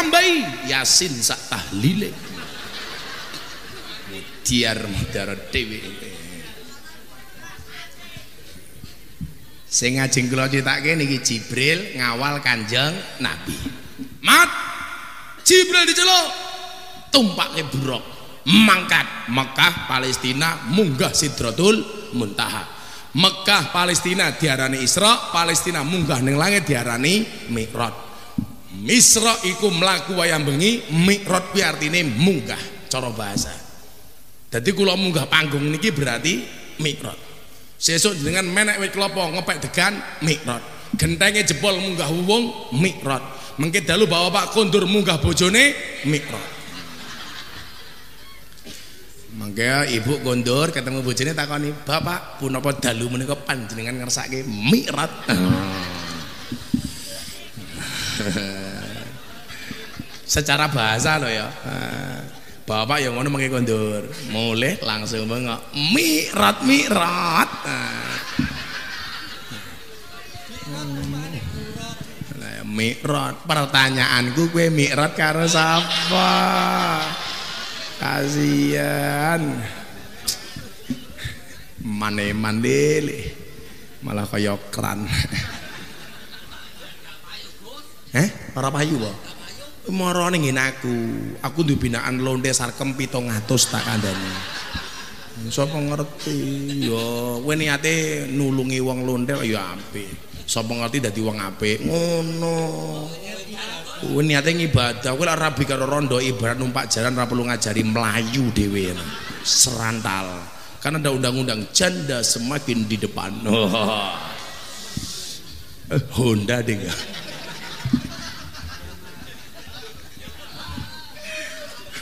tambahi yasin sak tahlile. Diar mudara dewi sing ngajeng kula critake niki Jibril ngawal Kanjeng Nabi. Mat Jibril diceluk. Tumpake buruk. Mangkat Mekah Palestina munggah Sidratul Muntaha. Mekah Palestina diarani Isra Palestina munggah ning langit diarani Mi'raj Misra iku mlaku wayang bengi Mi'raj kuwi artine munggah cara bahasa Jadi kula munggah panggung niki berarti Mi'raj Sesuk dengan menek wit klopo ngepek degan mikrot. Gentenge jebol munggah wung mikrot. Mengke dalu bawa Pak kondur munggah bojone mikrot. Mangke ibu kondur ketemu bojone takoni, "Bapak, punapa dalu menika panjenengan ngersake mikrot?" Secara bahasa loh ya. Bapak yang ngono mengke kondur, mulai langsung bengok mirat mirat. Nah, mirat. Pertanyaanku gue mirat karo sapa? Kasihan. Mane mandele. Malah kaya kran. Eh, ora payu, Pak. Moro ning aku. Aku duwe binaan londe sarkem 700 tak kandhani. Sapa ngerti ya kowe niate nulungi wong londe ya apik. Sapa ngerti dadi wong apik. Ngono. Kowe niate ngibadah, kowe ora rabi karo rondo ibarat numpak jalan ora perlu ngajari melayu dhewe. Serantal. Karena ada undang-undang janda semakin di depan. Honda deh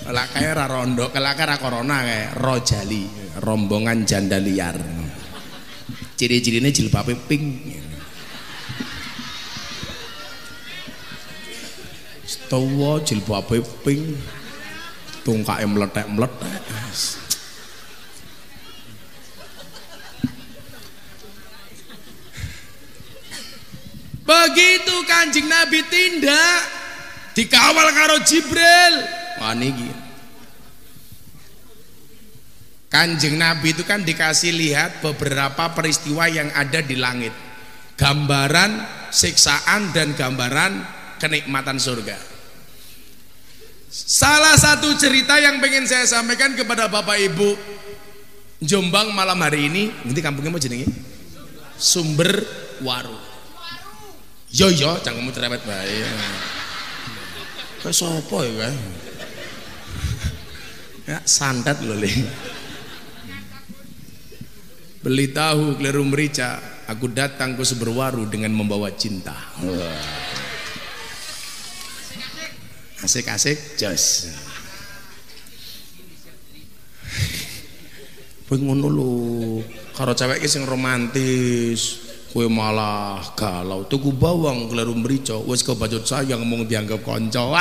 Lak kaya ra rondo, kelak ra corona kae, rojali, rombongan janda liar. Ciri-cirine jilbabe pink. Setawa jilbabe pink. Tungkake meletek-meletek. Begitu Kanjeng Nabi tindak dikawal karo Jibril. Kanjeng Nabi itu kan dikasih lihat beberapa peristiwa yang ada di langit. Gambaran siksaan dan gambaran kenikmatan surga. Salah satu cerita yang pengen saya sampaikan kepada Bapak Ibu Jombang malam hari ini, nanti kampungnya mau jenengi Sumber Waru. Yo yo, kamu cerewet bae. Kayak sopo ya? Ya santet loh le. Beli tahu keliru merica, aku datang ke Sumberwaru dengan membawa cinta. Asik-asik, jos. Kowe ngono lho, karo cewek sing romantis, kowe malah galau. Tuku bawang keliru merica, wis kebacut sayang mung dianggap konco.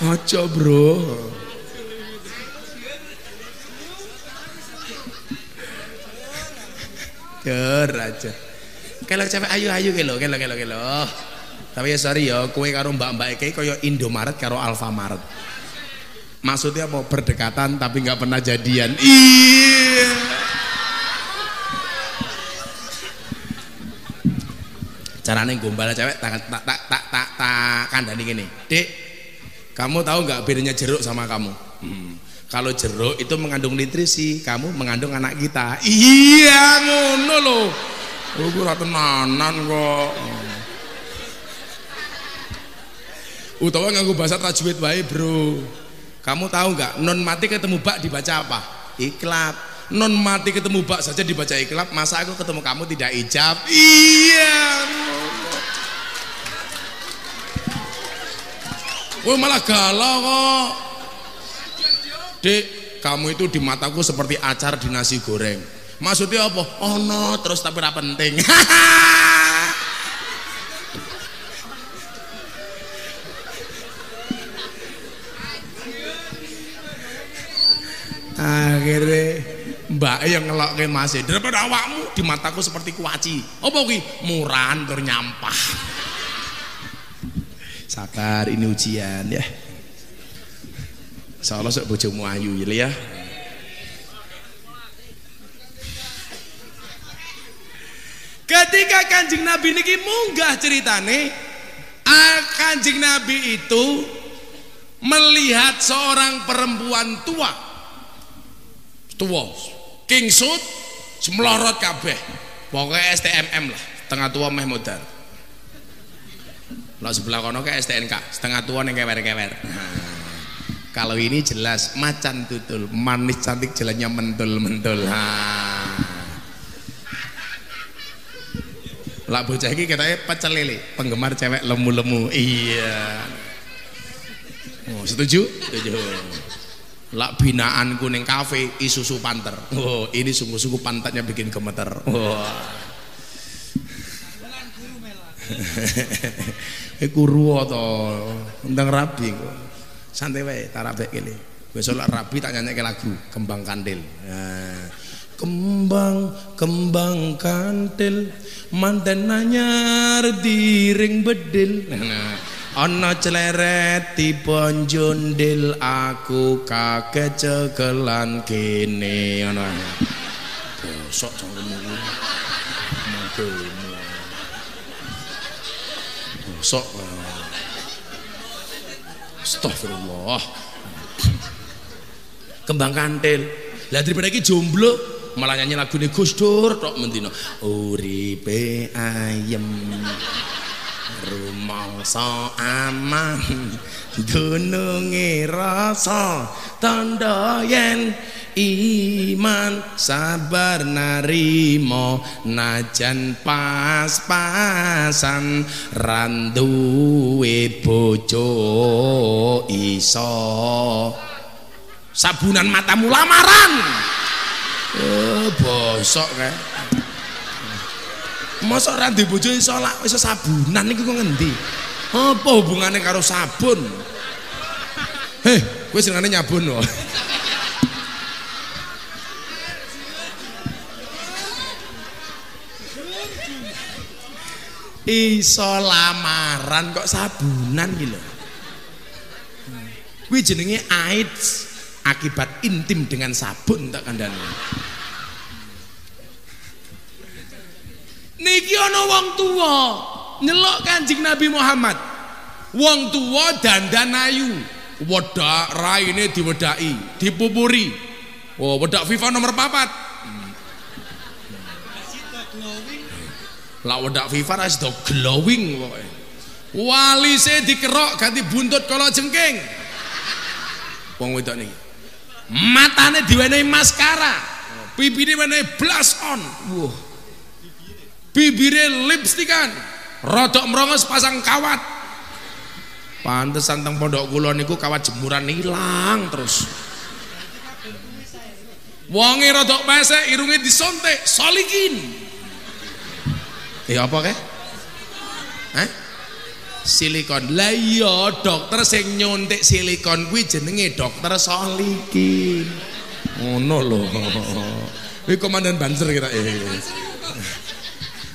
Aja, Bro. Ger aja. Kalau cewek ayu-ayu kelo, kelo, kelo, kelo. Tapi ya sorry ya, kue karo mbak-mbak iki kaya Indomaret karo Alfamaret. Maksudnya apa? Berdekatan tapi nggak pernah jadian. Iya. Carane gombal cewek tak tak tak tak tak, tak kandani gini. Dek, kamu tahu nggak bedanya jeruk sama kamu? Hmm. Kalau jeruk itu mengandung nutrisi, kamu mengandung anak kita. Iya ngono loh. Oh, gue tenanan kok. Utawa nganggo bahasa tajwid wae, Bro. Kamu tahu nggak non mati ketemu bak dibaca apa? Iklab. Non mati ketemu bak saja dibaca iklab, masa aku ketemu kamu tidak ijab? Iya. Gue malah galau kok. Dek, kamu itu di mataku seperti acar di nasi goreng. Maksudnya apa? Oh no, terus tapi apa penting. akhirnya mbak yang ngelokke masih daripada awakmu di mataku seperti kuaci apa kuwi muran tur nyampah sabar ini ujian ya Insyaallah sok bojomu ayu ya Ketika Kanjeng Nabi niki munggah ceritane, Kanjeng Nabi itu melihat seorang perempuan tua. Tua. Kingsut semlorot kabeh. Pokoknya STMM lah, setengah tua meh modal. Lah sebelah kono ke STNK, setengah tua ning kewer-kewer. Kalau ini jelas macan tutul, manis cantik jalannya mentul-mentul. Lah bocah iki ketake pecel lele, penggemar cewek lemu-lemu. Iya. Oh, setuju? Setuju. Lak binaanku ning kafe isusu panter. Oh, ini sungguh-sungguh pantatnya bikin gemeter. Wah. Oh. Eh kuru to, ndang rabi kok. Santai wae, tak rabi kene. Besok lak rabi tak nyanyi lagu Kembang Kandil. Nah kembang kembang kantil manten nanyar diring bedil nah, ana cleret tiba jondil aku kaget cekelan kene ana bosok cangkemmu bosok Astagfirullah. Kembang kantil lah daripada iki jomblo malah nyanyi lagu ini Gus tok mendino uripe ayem rumangsa aman dununge rasa tanda yen iman sabar narimo najan pas-pasan randuwe bojo iso sabunan matamu lamaran Eh, bosok kae. Mosok ndek bojo iso lak iso sabunan niku kok ngendi? Apa hubungannya karo sabun? Heh, kowe senengane nyabun loh. Iso lamaran kok sabunan gitu kuwi jenenge AIDS akibat intim dengan sabun tak kandhani. Niki ana wong tua nyelok Kanjeng Nabi Muhammad. Wong tua dandan ayu wedak raine diwedaki dipupuri. Oh wedak FIFA nomor papat lah wedak FIFA ra do glowing pokoke. Walise dikerok ganti buntut kalau jengking. Wong wedok niki. Matane diwenehi maskara. Bibire diwenehi blush on. Wah bibire lipstikan. Rodok merongos pasang kawat. Pantesan teng pondok kula niku kawat jemuran hilang terus. Wonge rodok pesek irunge disontek solikin ya apa ke? Hah? silikon. Lah iya dokter sing nyuntik silikon kuwi jenenge dokter solikin ngono lho. Iki komandan banser kita eh.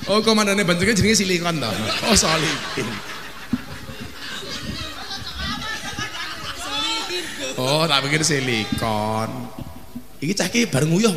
Oh komandannya banser jenenge silikon toh oh solikin oh tak pikir silikon. Iki cah iki bareng uyuh